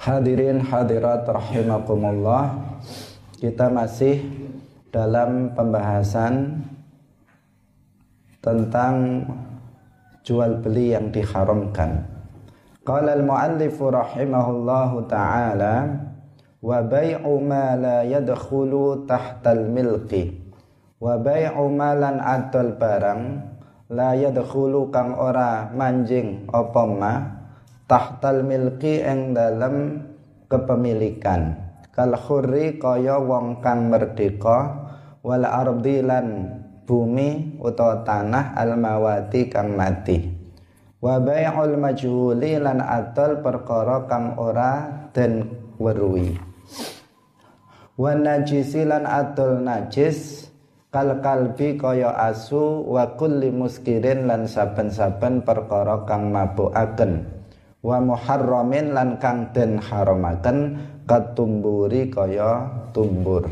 Hadirin hadirat rahimakumullah Kita masih dalam pembahasan Tentang jual beli yang diharamkan. Qala al-muallifu rahimahullahu ta'ala Wa bay'u ma la yadkhulu tahtal milki Wa bay'u malan adol barang La yadkhulu kang ora manjing apa ma tahtal milki ing dalam kepemilikan. Kal khurri kaya wong kang merdeka wal ardi lan bumi utawa tanah al mawati kang mati. Wa bai'ul majhuli lan atol perkara kang ora den weruhi wa najisi lan atol najis kal kalbi kaya asu wa kulli muskirin lan saben-saben perkara kang mabukaken wa muharramin lan kang den haramaken katumburi kaya tumbur.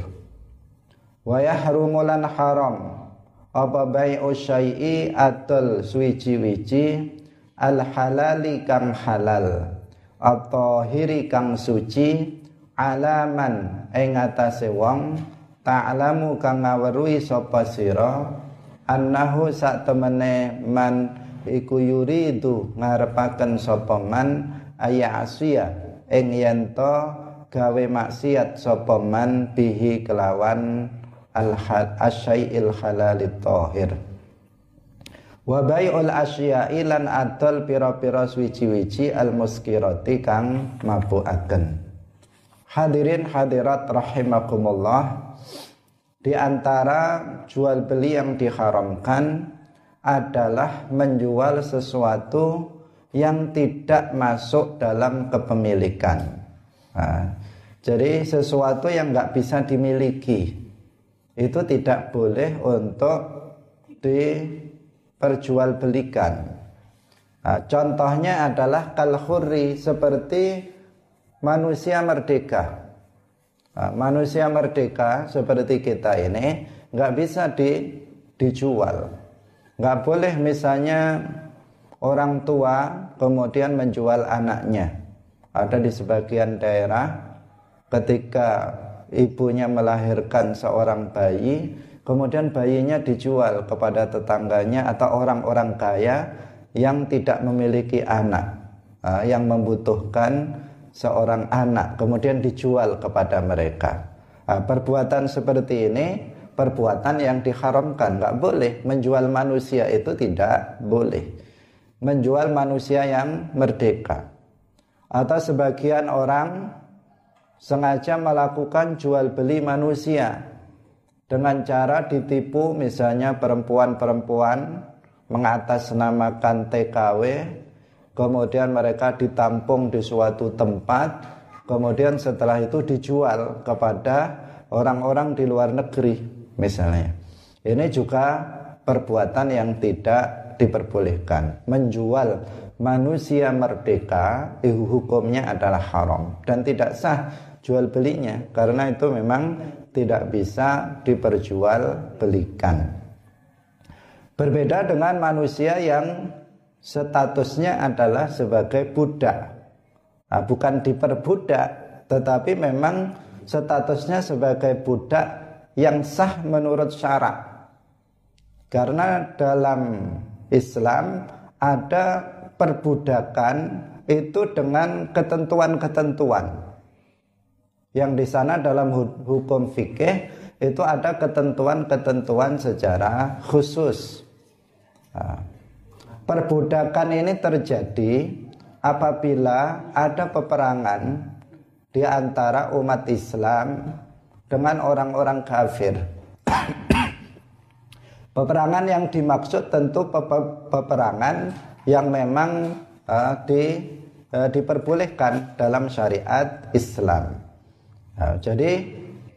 Wa yahrumu lan haram apa bai'u syai'i atul suwiji-wiji al halali kang halal atau hiri kang suci alaman ing atase wong ta'lamu kang ngaweruhi sapa sira annahu sak temene man iku yuridu ngarepaken sapa man ayasiya ing yen gawe maksiat sapa man bihi kelawan al asyai'il halal tahir. Wa bai'ul asya'i lan adol pira-pira suci-wici al muskirati kang mabukaken. Hadirin hadirat rahimakumullah di antara jual beli yang diharamkan adalah menjual sesuatu yang tidak masuk dalam kepemilikan. Nah, jadi sesuatu yang nggak bisa dimiliki itu tidak boleh untuk diperjualbelikan. Nah, contohnya adalah kalhuri seperti manusia merdeka. Nah, manusia merdeka seperti kita ini nggak bisa di, dijual nggak boleh misalnya orang tua kemudian menjual anaknya. Ada di sebagian daerah ketika ibunya melahirkan seorang bayi kemudian bayinya dijual kepada tetangganya atau orang-orang kaya yang tidak memiliki anak yang membutuhkan seorang anak kemudian dijual kepada mereka. Perbuatan seperti ini perbuatan yang diharamkan. Nggak boleh. Menjual manusia itu tidak boleh. Menjual manusia yang merdeka. Atau sebagian orang sengaja melakukan jual beli manusia dengan cara ditipu misalnya perempuan-perempuan mengatasnamakan TKW kemudian mereka ditampung di suatu tempat kemudian setelah itu dijual kepada orang-orang di luar negeri misalnya. Ini juga perbuatan yang tidak diperbolehkan. Menjual manusia merdeka itu hukumnya adalah haram dan tidak sah jual belinya karena itu memang tidak bisa diperjualbelikan. Berbeda dengan manusia yang statusnya adalah sebagai budak. Nah, bukan diperbudak, tetapi memang statusnya sebagai budak yang sah menurut syarak. Karena dalam Islam ada perbudakan itu dengan ketentuan-ketentuan. Yang di sana dalam hukum fikih itu ada ketentuan-ketentuan secara khusus. Nah, perbudakan ini terjadi apabila ada peperangan di antara umat Islam dengan orang-orang kafir. peperangan yang dimaksud tentu peperangan yang memang uh, di, uh, diperbolehkan dalam syariat Islam. Nah, jadi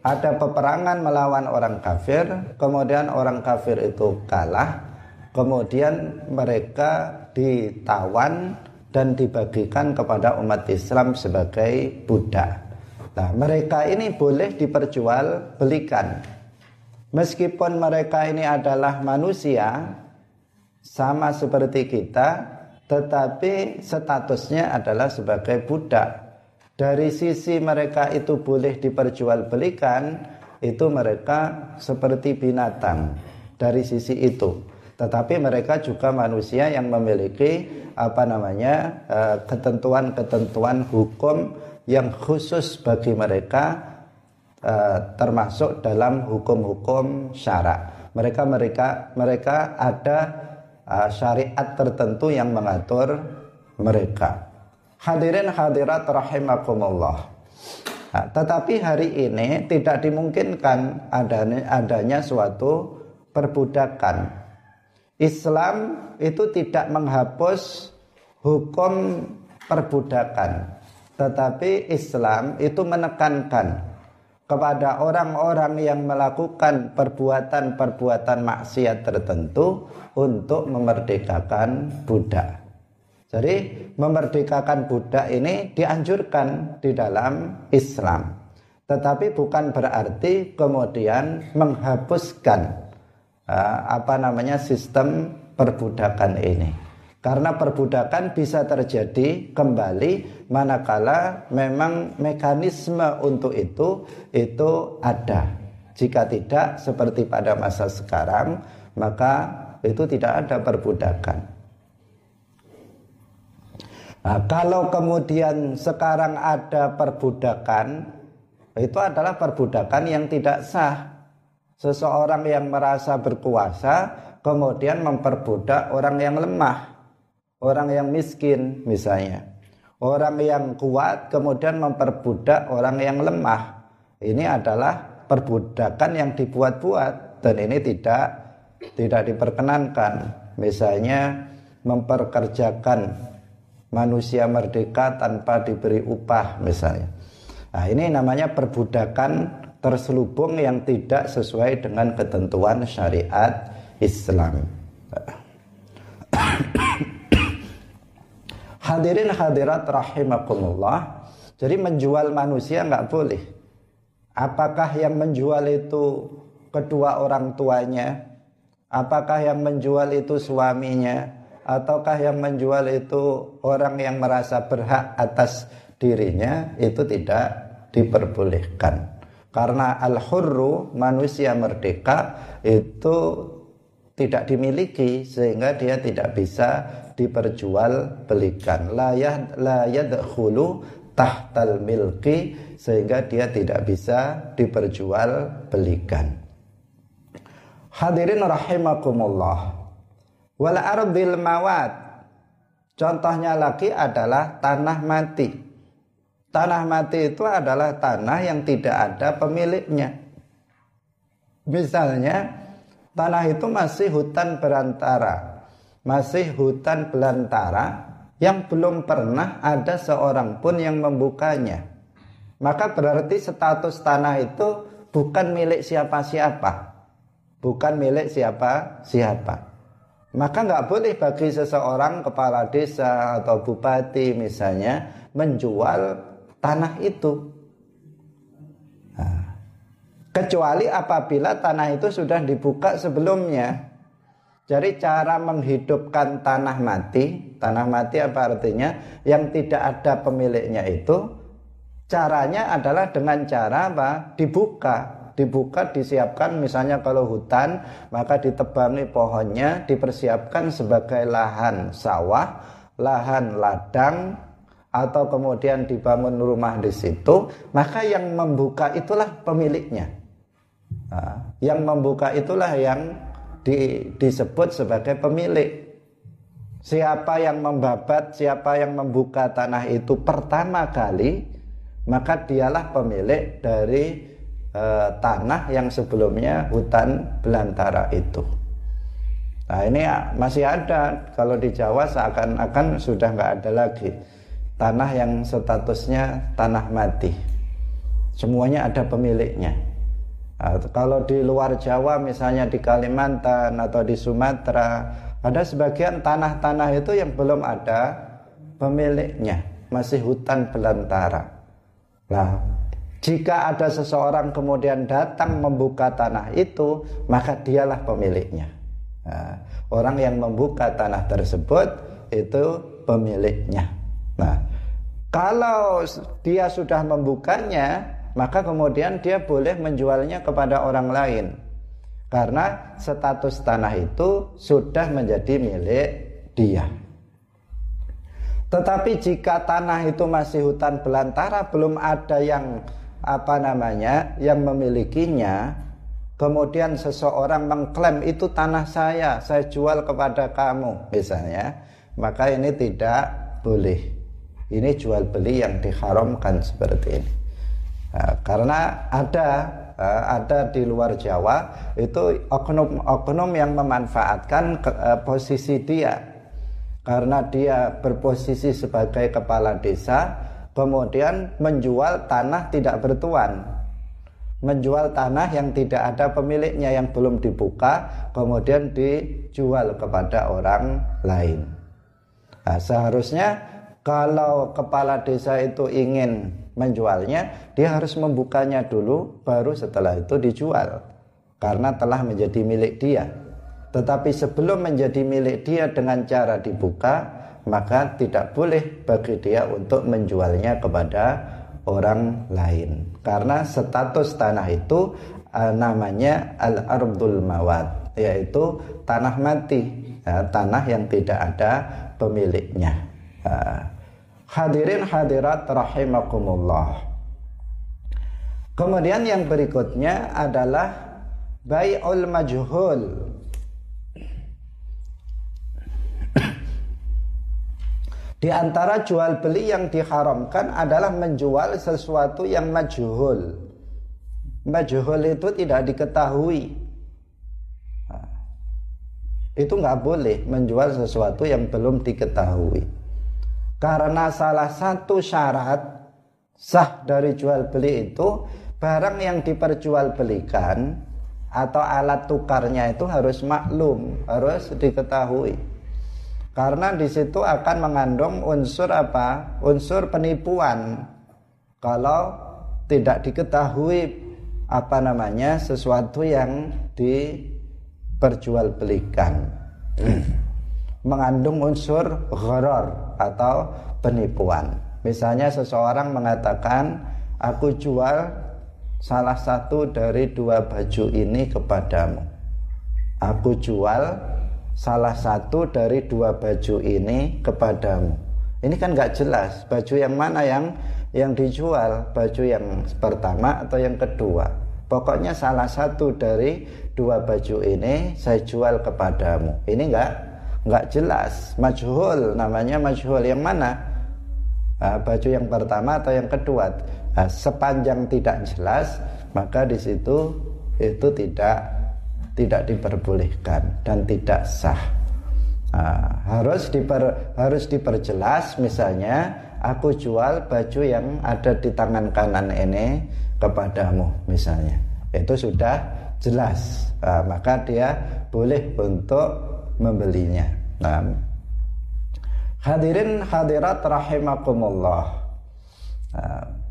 ada peperangan melawan orang kafir, kemudian orang kafir itu kalah, kemudian mereka ditawan dan dibagikan kepada umat Islam sebagai budak. Nah, mereka ini boleh diperjualbelikan. Meskipun mereka ini adalah manusia sama seperti kita, tetapi statusnya adalah sebagai budak. Dari sisi mereka itu boleh diperjualbelikan, itu mereka seperti binatang dari sisi itu. Tetapi mereka juga manusia yang memiliki apa namanya eh, ketentuan-ketentuan hukum yang khusus bagi mereka eh, termasuk dalam hukum-hukum syarak. Mereka mereka mereka ada eh, syariat tertentu yang mengatur mereka. Hadirin hadirat rahimakumullah. Nah, tetapi hari ini tidak dimungkinkan adanya, adanya suatu perbudakan. Islam itu tidak menghapus hukum perbudakan, tetapi Islam itu menekankan kepada orang-orang yang melakukan perbuatan-perbuatan maksiat tertentu untuk memerdekakan budak. Jadi memerdekakan budak ini dianjurkan di dalam Islam. Tetapi bukan berarti kemudian menghapuskan uh, apa namanya sistem perbudakan ini. Karena perbudakan bisa terjadi kembali manakala memang mekanisme untuk itu itu ada. Jika tidak seperti pada masa sekarang, maka itu tidak ada perbudakan. Nah, kalau kemudian sekarang ada perbudakan, itu adalah perbudakan yang tidak sah. Seseorang yang merasa berkuasa kemudian memperbudak orang yang lemah, orang yang miskin misalnya. Orang yang kuat kemudian memperbudak orang yang lemah. Ini adalah perbudakan yang dibuat-buat dan ini tidak tidak diperkenankan. Misalnya memperkerjakan manusia merdeka tanpa diberi upah misalnya. Nah, ini namanya perbudakan terselubung yang tidak sesuai dengan ketentuan syariat Islam. Hadirin hadirat rahimakumullah. Jadi menjual manusia nggak boleh. Apakah yang menjual itu kedua orang tuanya? Apakah yang menjual itu suaminya? ataukah yang menjual itu orang yang merasa berhak atas dirinya itu tidak diperbolehkan karena al-hurru manusia merdeka itu tidak dimiliki sehingga dia tidak bisa diperjualbelikan la yad la yadkhulu tahtal milki sehingga dia tidak bisa diperjualbelikan hadirin rahimakumullah Wal ardil mawat. Contohnya lagi adalah tanah mati. Tanah mati itu adalah tanah yang tidak ada pemiliknya. Misalnya, tanah itu masih hutan berantara, masih hutan belantara yang belum pernah ada seorang pun yang membukanya. Maka berarti status tanah itu bukan milik siapa-siapa. Bukan milik siapa-siapa. Maka nggak boleh bagi seseorang kepala desa atau bupati misalnya menjual tanah itu. Nah, kecuali apabila tanah itu sudah dibuka sebelumnya. Jadi cara menghidupkan tanah mati, tanah mati apa artinya? Yang tidak ada pemiliknya itu, caranya adalah dengan cara apa? Dibuka dibuka disiapkan misalnya kalau hutan maka ditebangi pohonnya dipersiapkan sebagai lahan sawah lahan ladang atau kemudian dibangun rumah di situ maka yang membuka itulah pemiliknya nah, yang membuka itulah yang di, disebut sebagai pemilik siapa yang membabat siapa yang membuka tanah itu pertama kali maka dialah pemilik dari e, tanah yang sebelumnya hutan belantara itu. Nah ini ya, masih ada kalau di Jawa seakan-akan sudah nggak ada lagi tanah yang statusnya tanah mati. Semuanya ada pemiliknya. Nah, kalau di luar Jawa misalnya di Kalimantan atau di Sumatera ada sebagian tanah-tanah itu yang belum ada pemiliknya, masih hutan belantara. Nah, jika ada seseorang kemudian datang membuka tanah itu, maka dialah pemiliknya. Nah, orang yang membuka tanah tersebut itu pemiliknya. Nah, Kalau dia sudah membukanya, maka kemudian dia boleh menjualnya kepada orang lain. Karena status tanah itu sudah menjadi milik dia. Tetapi jika tanah itu masih hutan belantara, belum ada yang apa namanya, yang memilikinya, kemudian seseorang mengklaim itu tanah saya, saya jual kepada kamu misalnya, maka ini tidak boleh. Ini jual beli yang diharamkan seperti ini. Nah, karena ada ada di luar Jawa itu oknum-oknum yang memanfaatkan ke, uh, posisi dia. Karena dia berposisi sebagai kepala desa kemudian menjual tanah tidak bertuan. Menjual tanah yang tidak ada pemiliknya yang belum dibuka kemudian dijual kepada orang lain. Nah, seharusnya kalau kepala desa itu ingin menjualnya dia harus membukanya dulu baru setelah itu dijual. Karena telah menjadi milik dia. Tetapi sebelum menjadi milik dia dengan cara dibuka maka tidak boleh bagi dia untuk menjualnya kepada orang lain. Karena status tanah itu uh, namanya al-ardul mawat yaitu tanah mati. Ya, tanah yang tidak ada pemiliknya. Uh, hadirin hadirat rahimakumullah kemudian yang berikutnya adalah bai'ul majhul Di antara jual beli yang diharamkan adalah menjual sesuatu yang majhul. Majhul itu tidak diketahui. Itu nggak boleh menjual sesuatu yang belum diketahui. Karena salah satu syarat sah dari jual beli itu barang yang diperjualbelikan atau alat tukarnya itu harus maklum, harus diketahui. Karena di situ akan mengandung unsur apa? Unsur penipuan. Kalau tidak diketahui apa namanya sesuatu yang diperjualbelikan. mengandung unsur gharar atau penipuan. Misalnya seseorang mengatakan, "Aku jual salah satu dari dua baju ini kepadamu." Aku jual salah satu dari dua baju ini kepadamu. Ini kan nggak jelas baju yang mana yang yang dijual, baju yang pertama atau yang kedua. Pokoknya salah satu dari dua baju ini saya jual kepadamu. Ini nggak nggak jelas, majhul namanya majhul yang mana? Nah, baju yang pertama atau yang kedua? Nah, sepanjang tidak jelas, maka di situ itu tidak tidak diperbolehkan dan tidak sah. Nah, harus diper, harus diperjelas misalnya aku jual baju yang ada di tangan kanan ini kepadamu misalnya. Itu sudah jelas. Nah, maka dia boleh untuk membelinya. Nah, hadirin hadirat rahimakumullah. Nah,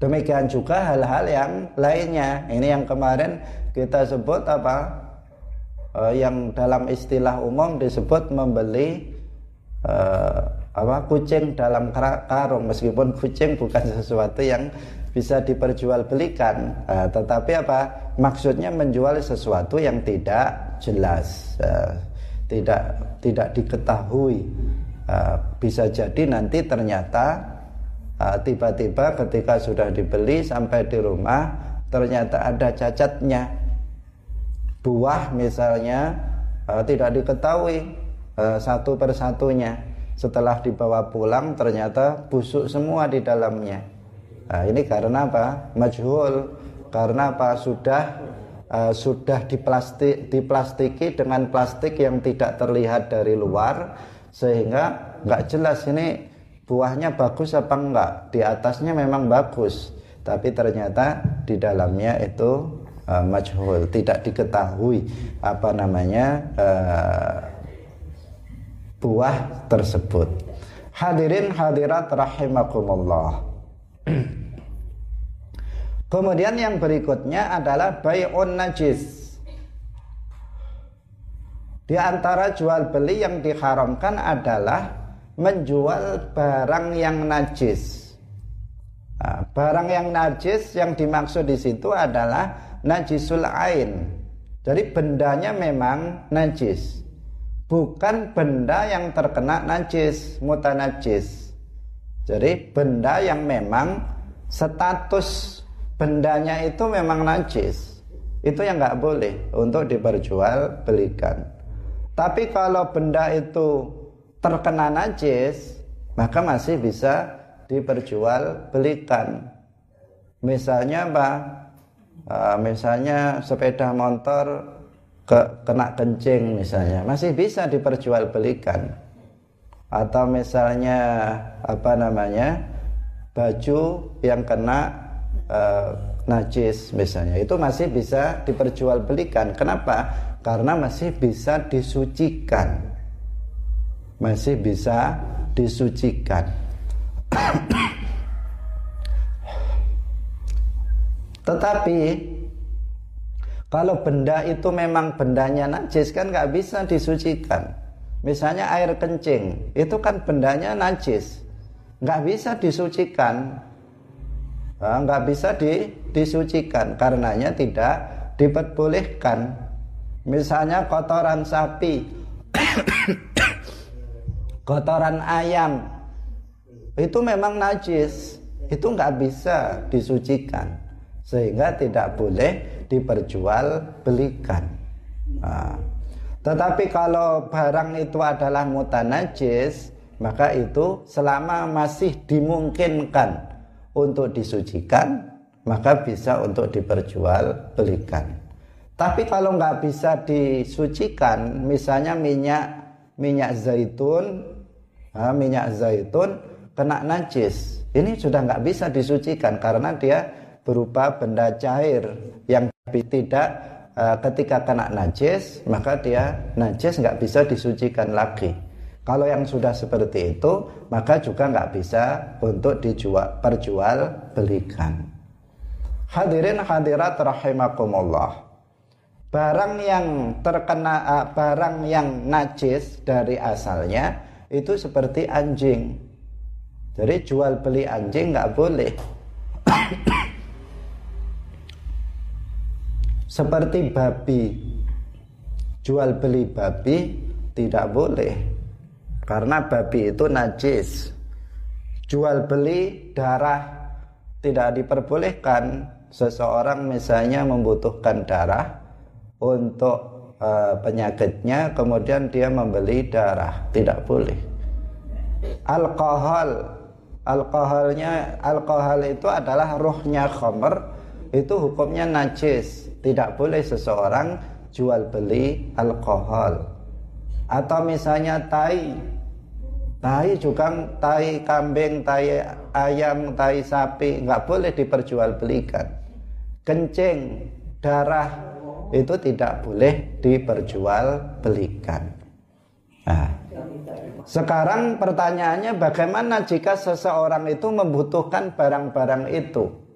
Demikian juga hal-hal yang lainnya. Ini yang kemarin kita sebut apa? Uh, yang dalam istilah umum disebut membeli uh, apa kucing dalam karung meskipun kucing bukan sesuatu yang bisa diperjualbelikan uh, tetapi apa maksudnya menjual sesuatu yang tidak jelas uh, tidak tidak diketahui uh, bisa jadi nanti ternyata Ah, tiba-tiba ketika sudah dibeli sampai di rumah ternyata ada cacatnya. Buah misalnya uh, tidak diketahui uh, satu persatunya. Setelah dibawa pulang ternyata busuk semua di dalamnya. Nah, ini karena apa? Majhul. Karena apa? Sudah uh, sudah diplastik diplastiki dengan plastik yang tidak terlihat dari luar sehingga nggak jelas ini buahnya bagus apa enggak di atasnya memang bagus tapi ternyata di dalamnya itu uh, majhul tidak diketahui apa namanya uh, buah tersebut. Hadirin hadirat rahimakumullah kemudian yang berikutnya adalah bay'un najis di antara jual beli yang diharamkan adalah menjual barang yang najis. Nah, barang yang najis yang dimaksud di situ adalah najisul ain. Jadi bendanya memang najis. Bukan benda yang terkena najis, mutanajis. Jadi benda yang memang status bendanya itu memang najis. Itu yang nggak boleh untuk diperjualbelikan. Tapi kalau benda itu terkena najis, maka masih bisa diperjualbelikan. Misalnya apa? Uh, misalnya sepeda motor ke, kena kencing misalnya, masih bisa diperjualbelikan. Atau misalnya apa namanya? baju yang kena uh, najis misalnya, itu masih bisa diperjualbelikan. Kenapa? Karena masih bisa disucikan. Masih bisa disucikan. Tetapi kalau benda itu memang bendanya najis kan nggak bisa disucikan. Misalnya air kencing itu kan bendanya najis, nggak bisa disucikan, nggak bisa di, disucikan karenanya tidak diperbolehkan. Misalnya kotoran sapi, kotoran ayam itu memang najis, itu nggak bisa disucikan sehingga tidak boleh diperjualbelikan. Nah, tetapi kalau barang itu adalah mutanajis, maka itu selama masih dimungkinkan untuk disucikan, maka bisa untuk diperjualbelikan. Tapi kalau nggak bisa disucikan, misalnya minyak minyak zaitun, minyak zaitun kena najis, ini sudah nggak bisa disucikan karena dia berupa benda cair yang tidak ketika kena najis maka dia najis nggak bisa disucikan lagi. Kalau yang sudah seperti itu maka juga nggak bisa untuk dijual perjual belikan. Hadirin hadirat rahimakumullah. Barang yang terkena uh, barang yang najis dari asalnya itu seperti anjing. Jadi jual beli anjing nggak boleh. seperti babi jual beli babi tidak boleh karena babi itu najis. Jual beli darah tidak diperbolehkan. Seseorang misalnya membutuhkan darah untuk uh, penyakitnya kemudian dia membeli darah. Tidak boleh. Alkohol. Alkoholnya alkohol itu adalah rohnya khamr. Itu hukumnya najis. Tidak boleh seseorang jual beli alkohol. Atau misalnya tai tai juga tai kambing tai ayam tai sapi nggak boleh diperjualbelikan kencing darah itu tidak boleh diperjualbelikan nah, sekarang pertanyaannya bagaimana jika seseorang itu membutuhkan barang-barang itu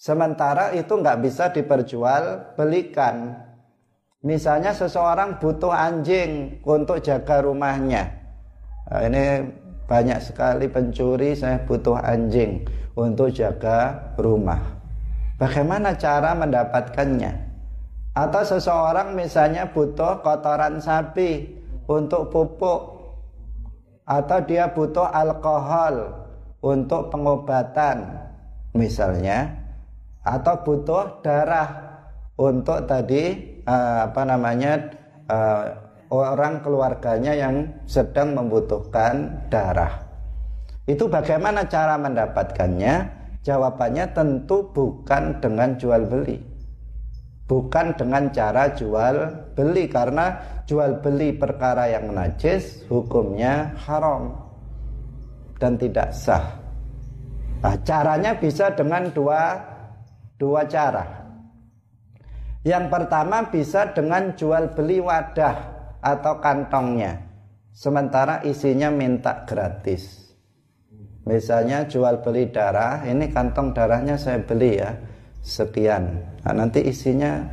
Sementara itu nggak bisa diperjual belikan. Misalnya seseorang butuh anjing untuk jaga rumahnya. Nah, ini banyak sekali pencuri saya butuh anjing untuk jaga rumah. Bagaimana cara mendapatkannya? Atau seseorang misalnya butuh kotoran sapi untuk pupuk atau dia butuh alkohol untuk pengobatan misalnya atau butuh darah untuk tadi uh, apa namanya uh, orang keluarganya yang sedang membutuhkan darah. Itu bagaimana cara mendapatkannya? Jawabannya tentu bukan dengan jual beli. Bukan dengan cara jual beli karena jual beli perkara yang najis hukumnya haram dan tidak sah. Nah, caranya bisa dengan dua dua cara. Yang pertama bisa dengan jual beli wadah atau kantongnya. Sementara isinya minta gratis. Misalnya jual beli darah, ini kantong darahnya saya beli ya, sekian. Nah, nanti isinya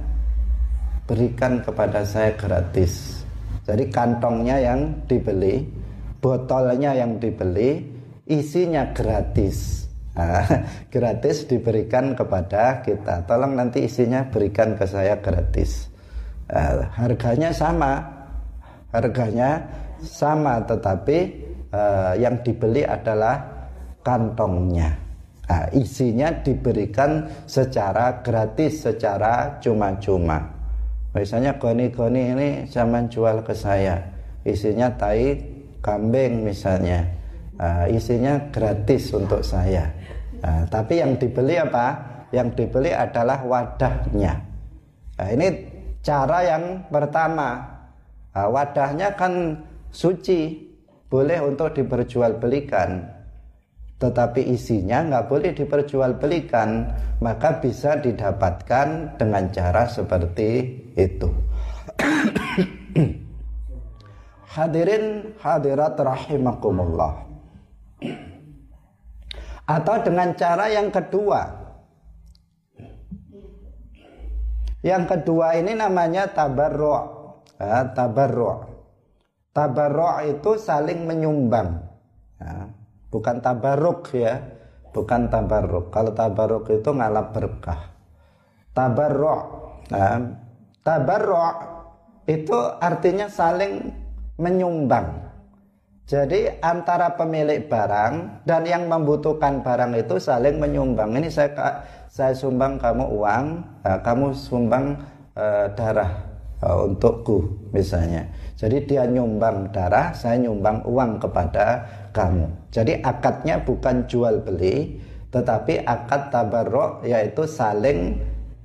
berikan kepada saya gratis. Jadi kantongnya yang dibeli, botolnya yang dibeli isinya gratis nah, gratis diberikan kepada kita tolong nanti isinya berikan ke saya gratis nah, harganya sama harganya sama tetapi uh, yang dibeli adalah kantongnya. Nah, isinya diberikan secara gratis secara cuma-cuma. Misalnya goni-goni ini zaman jual ke saya. Isinya tai kambing misalnya. Uh, isinya gratis untuk saya. Uh, tapi yang dibeli apa? Yang dibeli adalah wadahnya. Nah, ini cara yang pertama uh, wadahnya kan suci boleh untuk diperjualbelikan. Tetapi isinya nggak boleh diperjualbelikan maka bisa didapatkan dengan cara seperti itu. Hadirin hadirat rahimakumullah. Atau dengan cara yang kedua. Yang kedua ini namanya tabarru' ya, tabarru' tabarru' itu saling menyumbang. Ya bukan tabaruk ya. Bukan tabaruk kalau tabaruk itu ngalap berkah. Tabaruk nah, tabaruk itu artinya saling menyumbang. Jadi antara pemilik barang dan yang membutuhkan barang itu saling menyumbang. Ini saya saya sumbang kamu uang, kamu sumbang uh, darah uh, untukku misalnya. Jadi dia nyumbang darah, saya nyumbang uang kepada kamu. Jadi akadnya bukan jual beli, tetapi akad tabarruk yaitu saling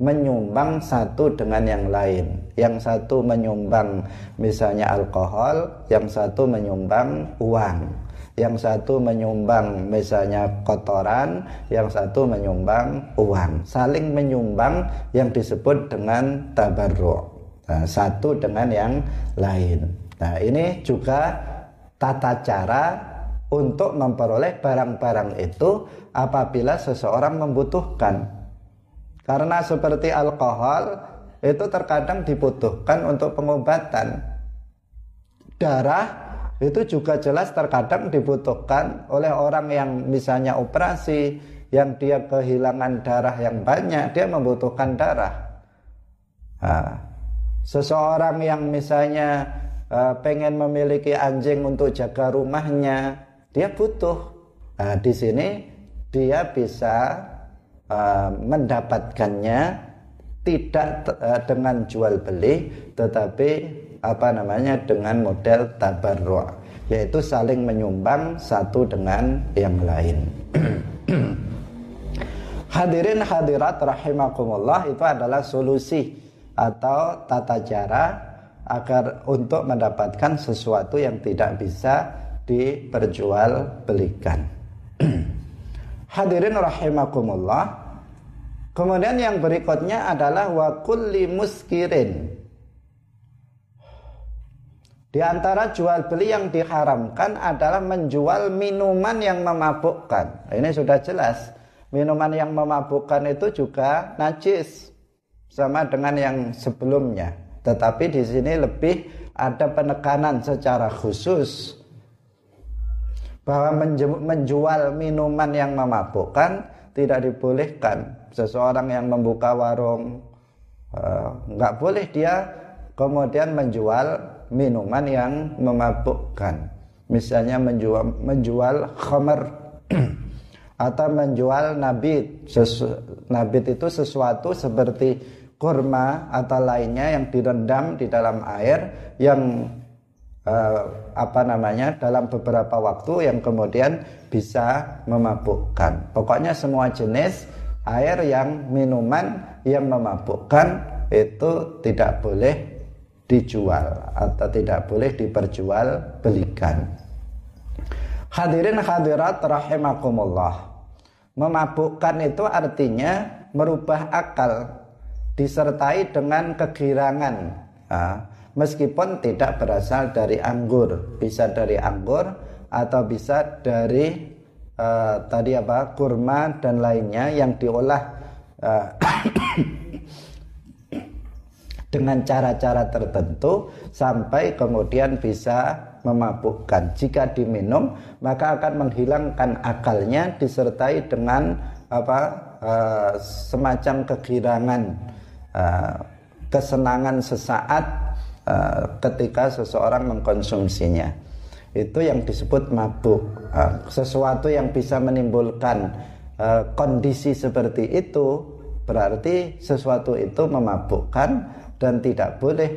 menyumbang satu dengan yang lain. Yang satu menyumbang misalnya alkohol, yang satu menyumbang uang. Yang satu menyumbang misalnya kotoran, yang satu menyumbang uang. Saling menyumbang yang disebut dengan tabarruk. Nah, satu dengan yang lain. Nah, ini juga tata cara untuk memperoleh barang-barang itu apabila seseorang membutuhkan. Karena seperti alkohol itu terkadang dibutuhkan untuk pengobatan. Darah itu juga jelas terkadang dibutuhkan oleh orang yang misalnya operasi yang dia kehilangan darah yang banyak, dia membutuhkan darah. Nah, seseorang yang misalnya uh, pengen memiliki anjing untuk jaga rumahnya, dia butuh. Nah, di sini dia bisa uh, mendapatkannya tidak uh, dengan jual beli, tetapi apa namanya dengan model tabarru, yaitu saling menyumbang satu dengan yang lain. Hadirin hadirat rahimakumullah itu adalah solusi atau tata cara agar untuk mendapatkan sesuatu yang tidak bisa diperjualbelikan. Hadirin rahimakumullah. Kemudian yang berikutnya adalah wa kulli muskirin. Di antara jual beli yang diharamkan adalah menjual minuman yang memabukkan. Ini sudah jelas. Minuman yang memabukkan itu juga najis sama dengan yang sebelumnya. Tetapi di sini lebih ada penekanan secara khusus bahwa menjual minuman yang memabukkan tidak dibolehkan. Seseorang yang membuka warung eh, nggak boleh dia kemudian menjual minuman yang memabukkan. Misalnya menjual menjual khamar atau menjual nabit. Sesu, nabit itu sesuatu seperti kurma atau lainnya yang direndam di dalam air yang uh, apa namanya dalam beberapa waktu yang kemudian bisa memabukkan. Pokoknya semua jenis air yang minuman yang memabukkan itu tidak boleh dijual atau tidak boleh diperjualbelikan. Hadirin hadirat rahimakumullah. Memabukkan itu artinya merubah akal disertai dengan kegirangan. Nah, meskipun tidak berasal dari anggur, bisa dari anggur atau bisa dari uh, tadi apa kurma dan lainnya yang diolah uh, dengan cara-cara tertentu sampai kemudian bisa memabukkan. Jika diminum, maka akan menghilangkan akalnya disertai dengan apa uh, semacam kegirangan, uh, kesenangan sesaat uh, ketika seseorang mengkonsumsinya. Itu yang disebut mabuk. Uh, sesuatu yang bisa menimbulkan uh, kondisi seperti itu berarti sesuatu itu memabukkan dan tidak boleh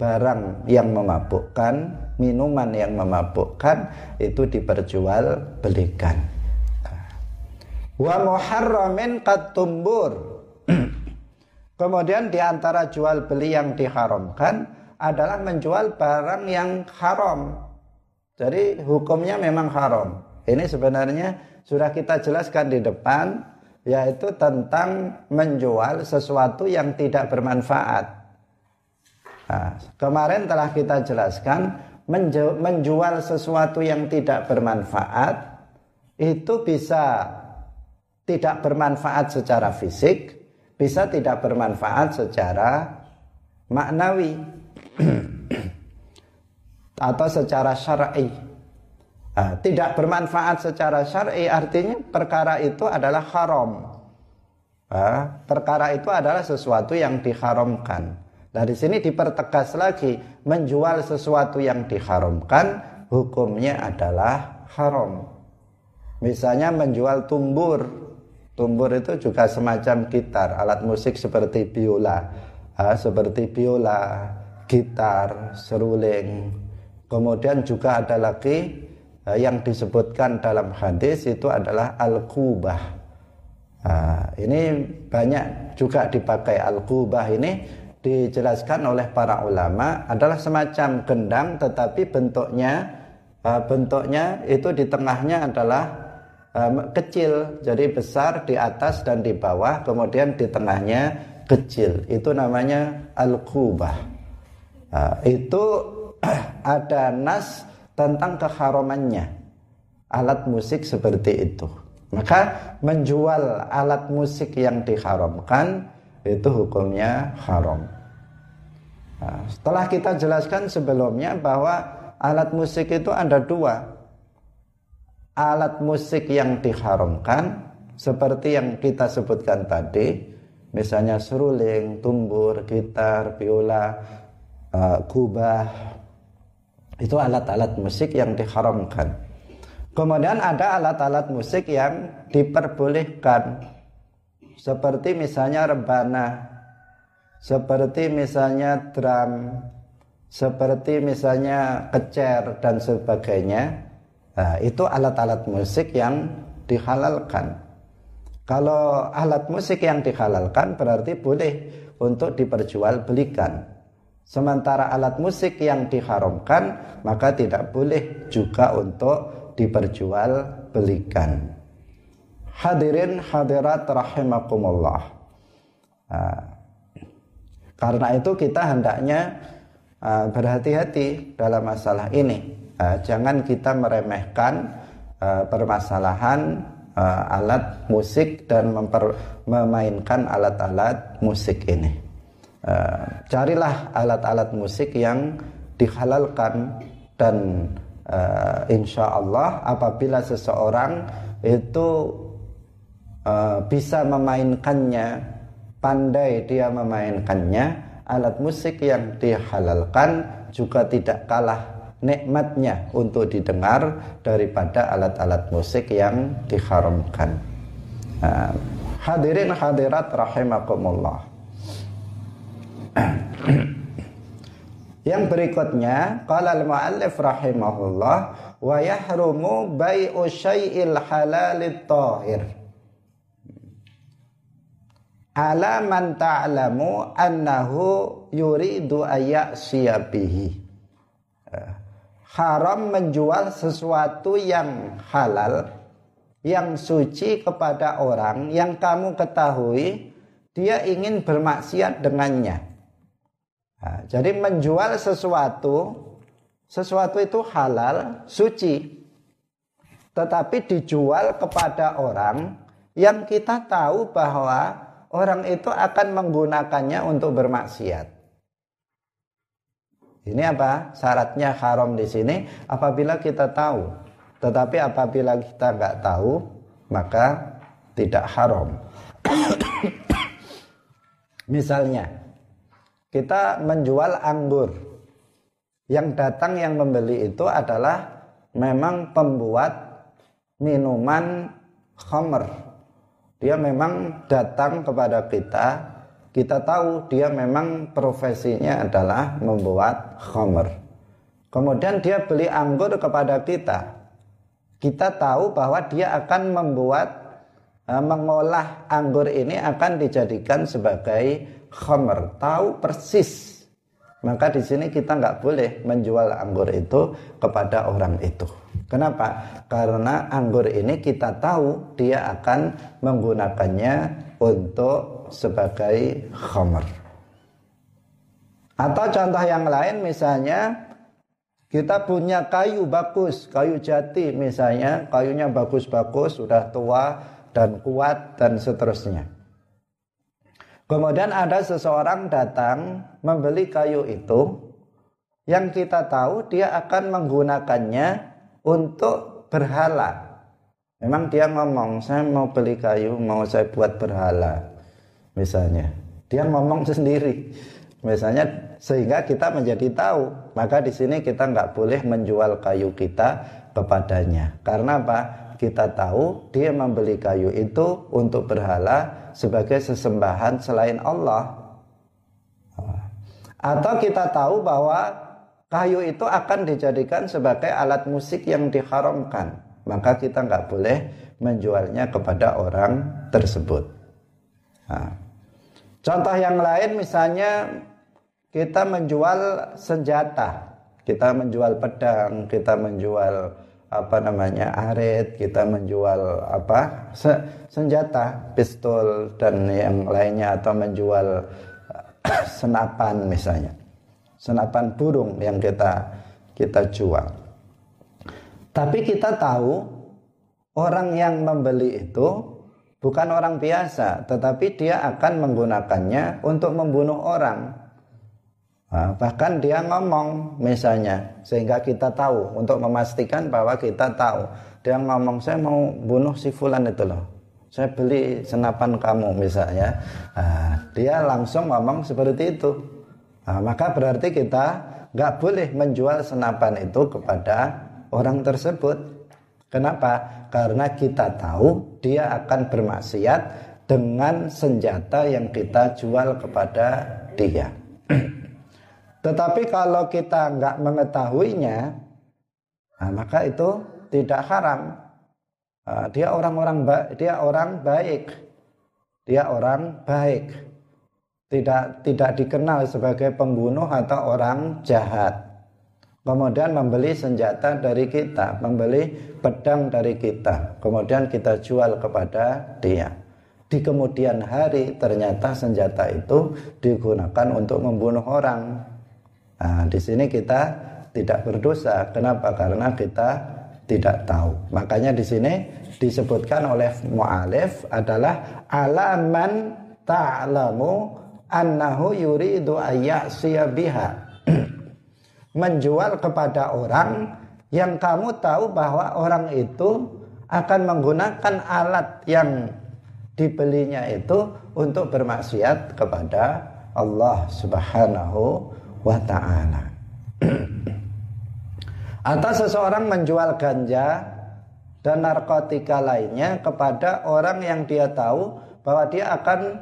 barang yang memabukkan, minuman yang memabukkan itu diperjualbelikan. Wa muharramin katumbur. Kemudian di antara jual beli yang diharamkan adalah menjual barang yang haram. Jadi hukumnya memang haram. Ini sebenarnya sudah kita jelaskan di depan yaitu tentang menjual sesuatu yang tidak bermanfaat. Nah, kemarin telah kita jelaskan menjual sesuatu yang tidak bermanfaat itu bisa tidak bermanfaat secara fisik, bisa tidak bermanfaat secara maknawi atau secara syar'i. Nah, tidak bermanfaat secara syar'i artinya perkara itu adalah haram. Nah, perkara itu adalah sesuatu yang diharamkan. Nah di sini dipertegas lagi menjual sesuatu yang diharamkan hukumnya adalah haram. Misalnya menjual tumbur. Tumbur itu juga semacam gitar, alat musik seperti biola, ha, seperti biola, gitar, seruling. Kemudian juga ada lagi yang disebutkan dalam hadis itu adalah al-kubah. Ini banyak juga dipakai al-kubah ini dijelaskan oleh para ulama adalah semacam gendang tetapi bentuknya bentuknya itu di tengahnya adalah uh, kecil jadi besar di atas dan di bawah kemudian di tengahnya kecil itu namanya al-kubah uh, itu ada nas tentang keharamannya alat musik seperti itu maka menjual alat musik yang diharamkan itu hukumnya haram. Nah, setelah kita jelaskan sebelumnya bahwa alat musik itu ada dua. Alat musik yang diharamkan seperti yang kita sebutkan tadi, misalnya seruling, tumbur, gitar, biola, uh, kubah, itu alat-alat musik yang diharamkan. Kemudian ada alat-alat musik yang diperbolehkan seperti misalnya rebana, seperti misalnya drum, seperti misalnya kecer dan sebagainya. Nah, itu alat-alat musik yang dihalalkan. Kalau alat musik yang dihalalkan berarti boleh untuk diperjualbelikan. Sementara alat musik yang diharamkan maka tidak boleh juga untuk diperjualbelikan. Hadirin hadirat rahimakumullah. Nah, karena itu kita hendaknya uh, berhati-hati dalam masalah ini. Uh, jangan kita meremehkan uh, permasalahan uh, alat musik dan memper, memainkan alat-alat musik ini. Uh, carilah alat-alat musik yang dihalalkan dan uh, insya Allah apabila seseorang itu uh, bisa memainkannya, pandai dia memainkannya, alat musik yang dihalalkan juga tidak kalah nikmatnya untuk didengar daripada alat-alat musik yang diharamkan. Uh, hadirin hadirat rahimakumullah. Yang berikutnya, qala al-muallif rahimahullah wa yahrumu bai'u syai'il halalit tahir ala man ta'lamu annahu yuridu ayyasiya bihi eh, haram menjual sesuatu yang halal yang suci kepada orang yang kamu ketahui dia ingin bermaksiat dengannya nah, jadi menjual sesuatu sesuatu itu halal suci tetapi dijual kepada orang yang kita tahu bahwa orang itu akan menggunakannya untuk bermaksiat. Ini apa? Syaratnya haram di sini apabila kita tahu. Tetapi apabila kita nggak tahu, maka tidak haram. Misalnya, kita menjual anggur. Yang datang yang membeli itu adalah memang pembuat minuman khamr. Dia memang datang kepada kita, kita tahu dia memang profesinya adalah membuat khamr. Kemudian dia beli anggur kepada kita. Kita tahu bahwa dia akan membuat Eh, mengolah anggur ini akan dijadikan sebagai khamr. Tahu persis. Maka di sini kita nggak boleh menjual anggur itu kepada orang itu. Kenapa? Karena anggur ini kita tahu dia akan menggunakannya untuk sebagai khamr. Atau contoh yang lain misalnya kita punya kayu bagus, kayu jati misalnya, kayunya bagus-bagus, sudah tua, dan kuat dan seterusnya. Kemudian ada seseorang datang membeli kayu itu yang kita tahu dia akan menggunakannya untuk berhala. Memang dia ngomong, saya mau beli kayu, mau saya buat berhala. Misalnya, dia ngomong sendiri. Misalnya sehingga kita menjadi tahu, maka di sini kita nggak boleh menjual kayu kita kepadanya. Karena apa? kita tahu dia membeli kayu itu untuk berhala sebagai sesembahan selain Allah. Atau kita tahu bahwa kayu itu akan dijadikan sebagai alat musik yang diharamkan. Maka kita nggak boleh menjualnya kepada orang tersebut. Nah. Contoh yang lain misalnya kita menjual senjata, kita menjual pedang, kita menjual apa namanya arit kita menjual apa senjata pistol dan yang lainnya atau menjual senapan misalnya. Senapan burung yang kita kita jual. Tapi kita tahu orang yang membeli itu bukan orang biasa tetapi dia akan menggunakannya untuk membunuh orang. Nah, bahkan dia ngomong misalnya sehingga kita tahu untuk memastikan bahwa kita tahu. Dia ngomong saya mau bunuh si fulan itu loh. Saya beli senapan kamu misalnya. Nah, dia langsung ngomong seperti itu. Nah, maka berarti kita nggak boleh menjual senapan itu kepada orang tersebut. Kenapa karena kita tahu dia akan bermaksiat dengan senjata yang kita jual kepada dia Tetapi kalau kita nggak mengetahuinya, nah maka itu tidak haram. Nah, dia orang-orang dia orang baik, dia orang baik, tidak tidak dikenal sebagai pembunuh atau orang jahat. Kemudian membeli senjata dari kita, membeli pedang dari kita, kemudian kita jual kepada dia. Di kemudian hari ternyata senjata itu digunakan untuk membunuh orang. Nah, di sini kita tidak berdosa. Kenapa? Karena kita tidak tahu. Makanya di sini disebutkan oleh mu'alif adalah alaman ta'lamu annahu yuridu ayyasiya biha. Menjual kepada orang yang kamu tahu bahwa orang itu akan menggunakan alat yang dibelinya itu untuk bermaksiat kepada Allah Subhanahu wa ta'ala. Atau seseorang menjual ganja dan narkotika lainnya kepada orang yang dia tahu bahwa dia akan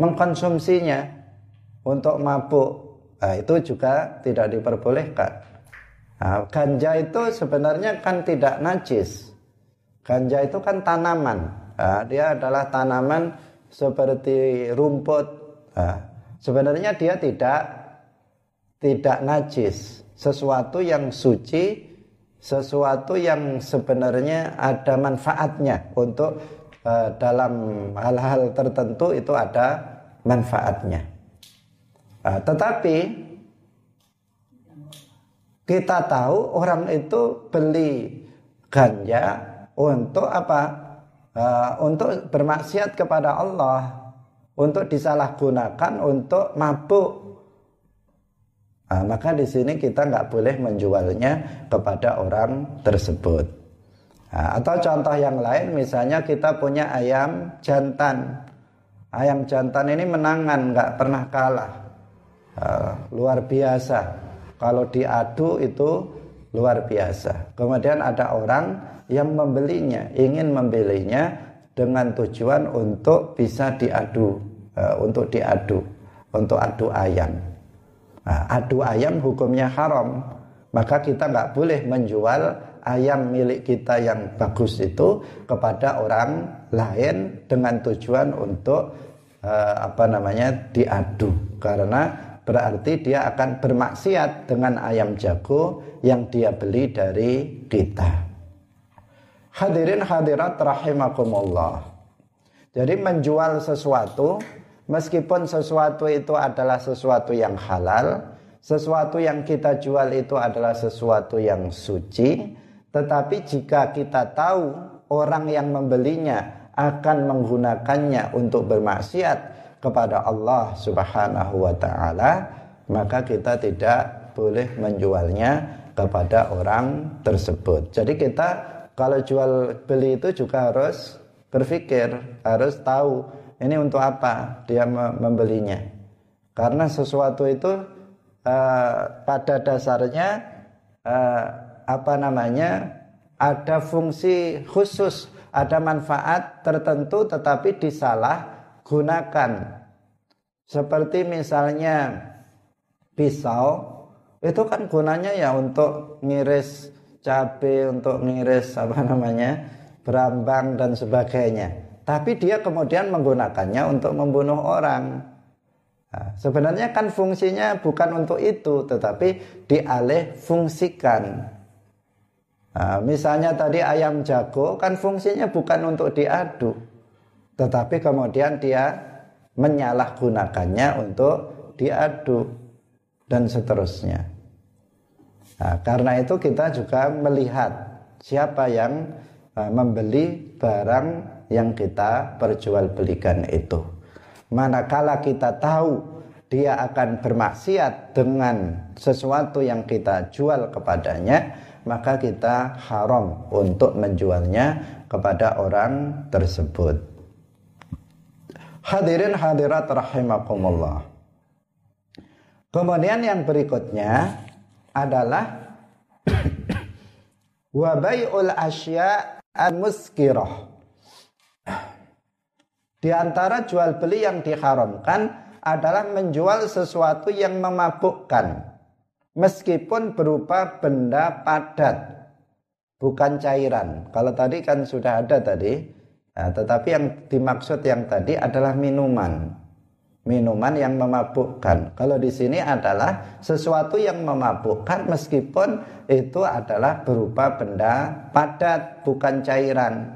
mengkonsumsinya untuk mabuk nah, itu juga tidak diperbolehkan. Nah, ganja itu sebenarnya kan tidak najis. Ganja itu kan tanaman. Nah, dia adalah tanaman seperti rumput. Nah, sebenarnya dia tidak tidak najis, sesuatu yang suci, sesuatu yang sebenarnya ada manfaatnya untuk uh, dalam hal-hal tertentu itu ada manfaatnya. Uh, tetapi kita tahu orang itu beli ganja untuk apa? Uh, untuk bermaksiat kepada Allah, untuk disalahgunakan untuk mabuk Nah, maka di sini kita nggak boleh menjualnya kepada orang tersebut. Nah, atau contoh yang lain, misalnya kita punya ayam jantan. Ayam jantan ini menangan, nggak pernah kalah, uh, luar biasa. Kalau diadu itu luar biasa. Kemudian ada orang yang membelinya, ingin membelinya dengan tujuan untuk bisa diadu, uh, untuk diadu, untuk adu ayam. Nah, adu ayam hukumnya haram, maka kita nggak boleh menjual ayam milik kita yang bagus itu kepada orang lain dengan tujuan untuk uh, apa namanya diadu karena berarti dia akan bermaksiat dengan ayam jago yang dia beli dari kita. Hadirin hadirat rahimakumullah. Jadi menjual sesuatu meskipun sesuatu itu adalah sesuatu yang halal, sesuatu yang kita jual itu adalah sesuatu yang suci, tetapi jika kita tahu orang yang membelinya akan menggunakannya untuk bermaksiat kepada Allah Subhanahu wa taala, maka kita tidak boleh menjualnya kepada orang tersebut. Jadi kita kalau jual beli itu juga harus berpikir, harus tahu ini untuk apa dia membelinya. Karena sesuatu itu uh, pada dasarnya uh, apa namanya ada fungsi khusus, ada manfaat tertentu tetapi disalahgunakan. Seperti misalnya pisau itu kan gunanya ya untuk ngiris cabai untuk ngiris apa namanya berambang dan sebagainya. Tapi dia kemudian menggunakannya untuk membunuh orang. Nah, sebenarnya kan fungsinya bukan untuk itu tetapi dialih fungsikan. Nah, misalnya tadi ayam jago kan fungsinya bukan untuk diadu tetapi kemudian dia menyalahgunakannya untuk diadu dan seterusnya Nah, karena itu kita juga melihat siapa yang uh, membeli barang yang kita perjualbelikan itu. Manakala kita tahu dia akan bermaksiat dengan sesuatu yang kita jual kepadanya, maka kita haram untuk menjualnya kepada orang tersebut. Hadirin hadirat rahimakumullah. Kemudian yang berikutnya adalah wa bai'ul asya al-muskirah. Di antara jual beli yang diharamkan adalah menjual sesuatu yang memabukkan meskipun berupa benda padat bukan cairan. Kalau tadi kan sudah ada tadi, nah, tetapi yang dimaksud yang tadi adalah minuman minuman yang memabukkan. Kalau di sini adalah sesuatu yang memabukkan meskipun itu adalah berupa benda padat bukan cairan.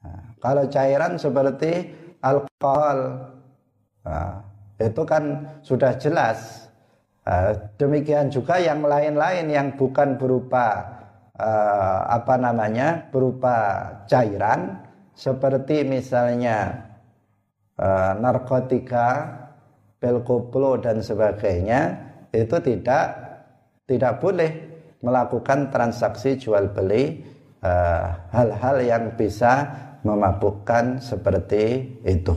Nah, kalau cairan seperti alkohol nah, itu kan sudah jelas. Nah, demikian juga yang lain-lain yang bukan berupa uh, apa namanya berupa cairan seperti misalnya uh, narkotika, pil koplo dan sebagainya itu tidak tidak boleh melakukan transaksi jual beli eh, hal-hal uh, yang bisa memabukkan seperti itu.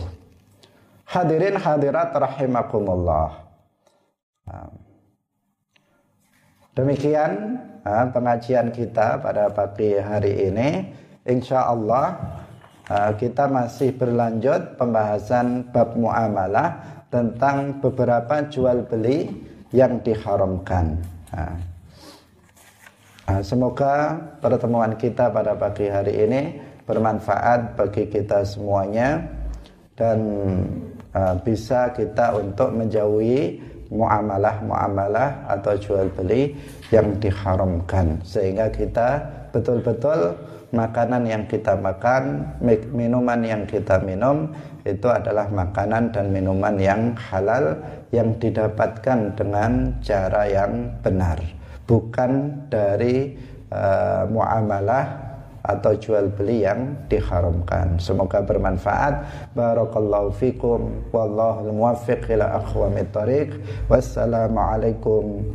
Hadirin hadirat rahimakumullah. Nah, demikian uh, pengajian kita pada pagi hari ini. Insya Allah Eh, kita masih berlanjut pembahasan bab muamalah tentang beberapa jual beli yang diharamkan. Nah, eh, semoga pertemuan kita pada pagi hari ini bermanfaat bagi kita semuanya dan uh, bisa kita untuk menjauhi muamalah-muamalah atau jual beli yang diharamkan sehingga kita betul-betul makanan yang kita makan, minuman yang kita minum itu adalah makanan dan minuman yang halal yang didapatkan dengan cara yang benar, bukan dari uh, muamalah atau jual beli yang diharamkan. Semoga bermanfaat. Barakallahu fikum wallahu muwaffiq ila aqwamit thariq. Wassalamualaikum